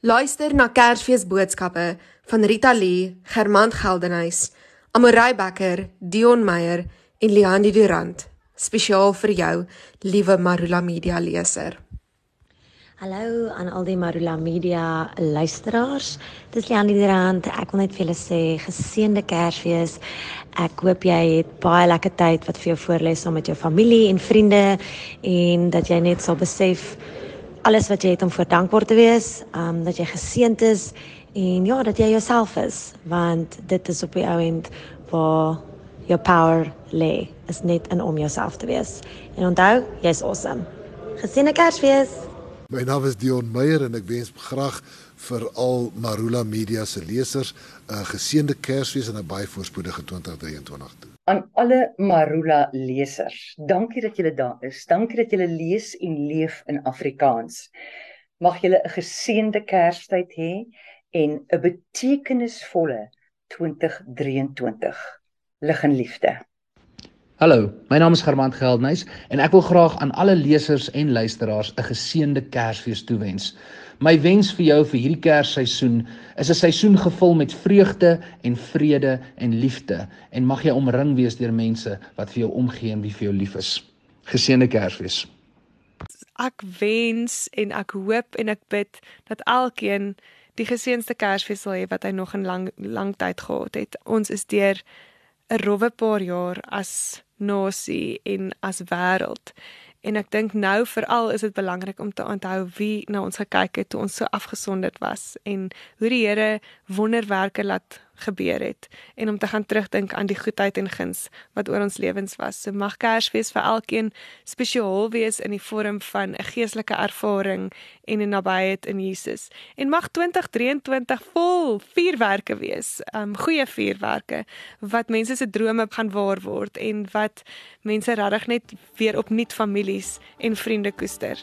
Luister na Kersfees boodskappe van Rita Lee, Germant Geldenhuys, Amorey Becker, Dion Meyer en Liandi Durant, spesiaal vir jou, liewe Marula Media leser. Hallo aan al die Marula Media luisteraars. Dis Liandi Durant. Ek wil net vir julle sê geseënde Kersfees. Ek hoop jy het baie lekker tyd wat vir jou voorlê saam met jou familie en vriende en dat jy net sal besef alles wat jy het om voor dankbaar te wees, um dat jy geseënd is en ja, dat jy jouself is, want dit is op die ou end waar jou power lê, is net in om jouself te wees. En onthou, jy's awesome. Geseënde Kersfees. My naam is Dion Meyer en ek wens graag vir al Marula Media se lesers 'n geseënde Kersfees en 'n baie voorspoedige 2023 toe aan alle Marula lesers. Dankie dat julle daar is. Dankie dat julle lees en leef in Afrikaans. Mag julle 'n geseënde Kerstyd hê en 'n betekenisvolle 2023. Lig en liefde. Hallo, my naam is Germant Geldnys en ek wil graag aan alle lesers en luisteraars 'n geseënde Kersfees toewens. My wens vir jou vir hierdie Kersseisoen is 'n seisoen gevul met vreugde en vrede en liefde en mag jy omring wees deur mense wat vir jou omgee en wie vir jou lief is. Geseënde Kersfees. Ek wens en ek hoop en ek bid dat elkeen die geseënde Kersfees sal hê wat hy nog in lang lang tyd gehad het. Ons is deur 'n rowwe paar jaar as nasie en as wêreld. En ek dink nou veral is dit belangrik om te onthou wie na ons gekyk het toe ons so afgesonderd was en hoe die Here wonderwerke laat gebeur het en om te gaan terugdink aan die goedheid en guns wat oor ons lewens was. So mag Kersfees vir elkeen spesiaal wees in die vorm van 'n geestelike ervaring en 'n nabyheid in Jesus. En mag 2023 vol vuurwerke wees. Um goeie vuurwerke wat mense se drome gaan waar word en wat mense regtig net weer opnuut families en vriende koester.